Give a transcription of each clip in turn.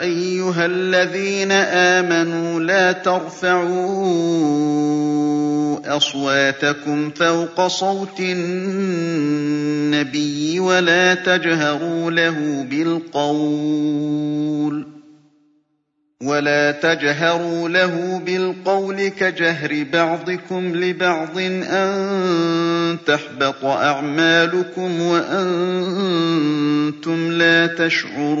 أَيُّهَا الَّذِينَ آمَنُوا لَا تَرْفَعُوا أَصْوَاتَكُمْ فَوْقَ صَوْتِ النَّبِيِّ وَلَا تَجْهَرُوا لَهُ بِالْقَوْلِ. كَجَهْرِ بَعْضِكُمْ لِبَعْضٍ أَن تَحْبَطَ أَعْمَالُكُمْ وَأَنتُمْ لَا تَشْعُرُونَ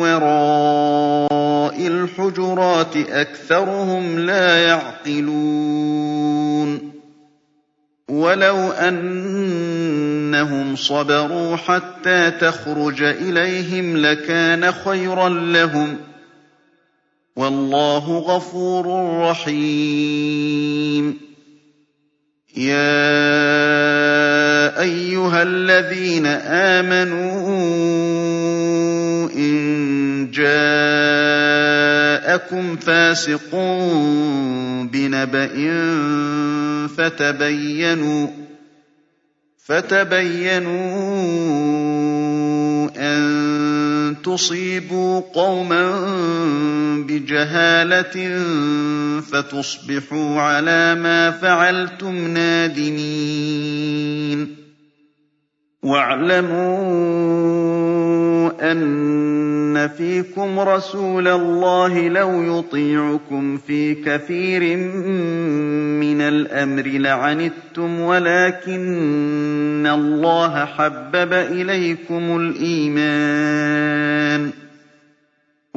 وَرَاءِ الْحُجُرَاتِ أَكْثَرُهُمْ لَا يَعْقِلُونَ وَلَوْ أَنَّهُمْ صَبَرُوا حَتَّىٰ تَخْرُجَ إِلَيْهِمْ لَكَانَ خَيْرًا لَّهُمْ ۚ وَاللَّهُ غَفُورٌ رَّحِيمٌ أَيُّهَا الَّذِينَ آمَنُوا جَاءَكُمْ فَاسِقٌ بِنَبَإٍ فَتَبَيَّنُوا أَن تُصِيبُوا قَوْمًا بِجَهَالَةٍ فَتُصْبِحُوا عَلَىٰ مَا فَعَلْتُمْ نَادِمِينَ. وَاعْلَمُوا أَنَّ فِيكُمْ رَسُولَ اللَّهِ لَوْ يُطِيعُكُمْ فِي كَثِيرٍ مِّنَ الْأَمْرِ لَعَنِتُّمْ وَلَٰكِنَّ اللَّهَ حَبَّبَ إِلَيْكُمُ الْإِيمَانَ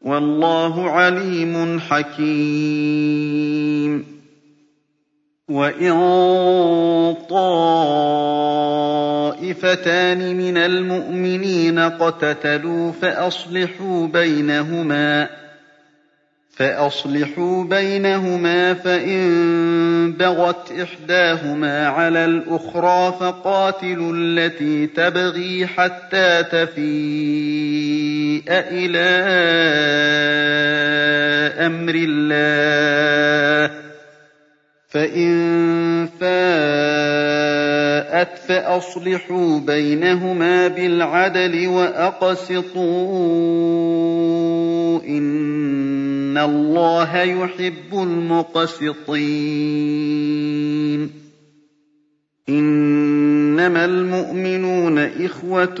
وَاللَّهُ عَلِيمٌ حَكِيمٌ. وَإِن طَائِفَتَانِ مِنَ الْمُؤْمِنِينَ اقْتَتَلُوا فَأَصْلِحُوا بَيْنَهُمَا ۖ فَإِن بَغَتْ إِحْدَاهُمَا عَلَى الْأُخْرَىٰ فَقَاتِلُوا الَّتِي تَبْغِي حَتَّىٰ تَفِيءَ إِلَىٰ أَمْرِ اللَّهِ ۚ فَإِن فَاءَتْ فَأَصْلِحُوا بَيْنَهُمَا بِالْعَدْلِ وَأَقْسِطُوا ۖ إِنَّ اللَّهَ يُحِبُّ الْمُقْسِطِينَ إِنَّمَا الْمُؤْمِنُونَ إِخْوَةٌ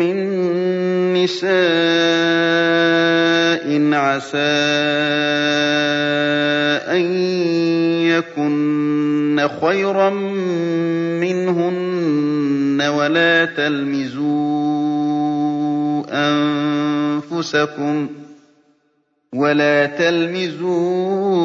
مِّن نِّسَاءٍ عَسَىٰ أَن يَكُنَّ خَيْرًا مِّنْهُنَّ ۖ وَلَا تَلْمِزُوا أنفسكم ولا تلمزوا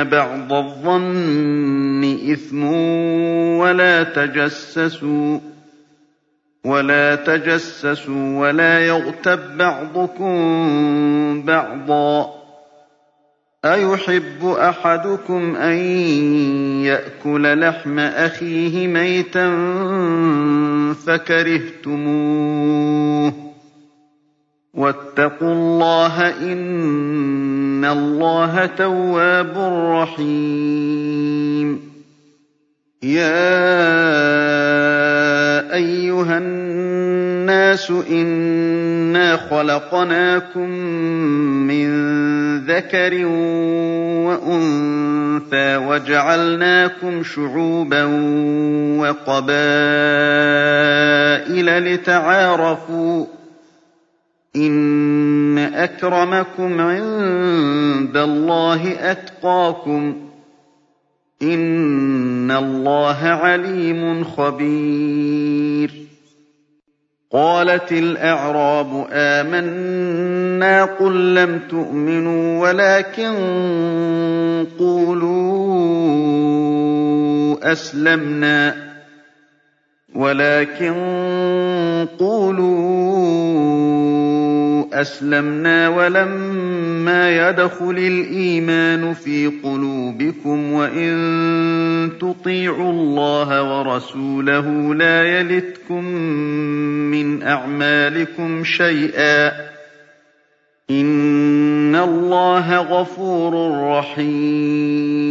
إن بعض الظن إثم ولا تجسسوا ولا تجسسوا ولا يغتب بعضكم بعضا أيحب أحدكم أن يأكل لحم أخيه ميتا فكرهتموه واتقوا الله إن الله تواب رحيم. يا أيها الناس إنا خلقناكم من ذكر وأنثى وجعلناكم شعوبا وقبائل لتعارفوا إن أكرمكم عند الله أتقاكم إن الله عليم خبير قالت الأعراب آمنا قل لم تؤمنوا ولكن قولوا أسلمنا ولكن قولوا أسلمنا ولما يدخل الإيمان في قلوبكم وإن تطيعوا الله ورسوله لا يلتكم من أعمالكم شيئا. إن الله غفور رحيم.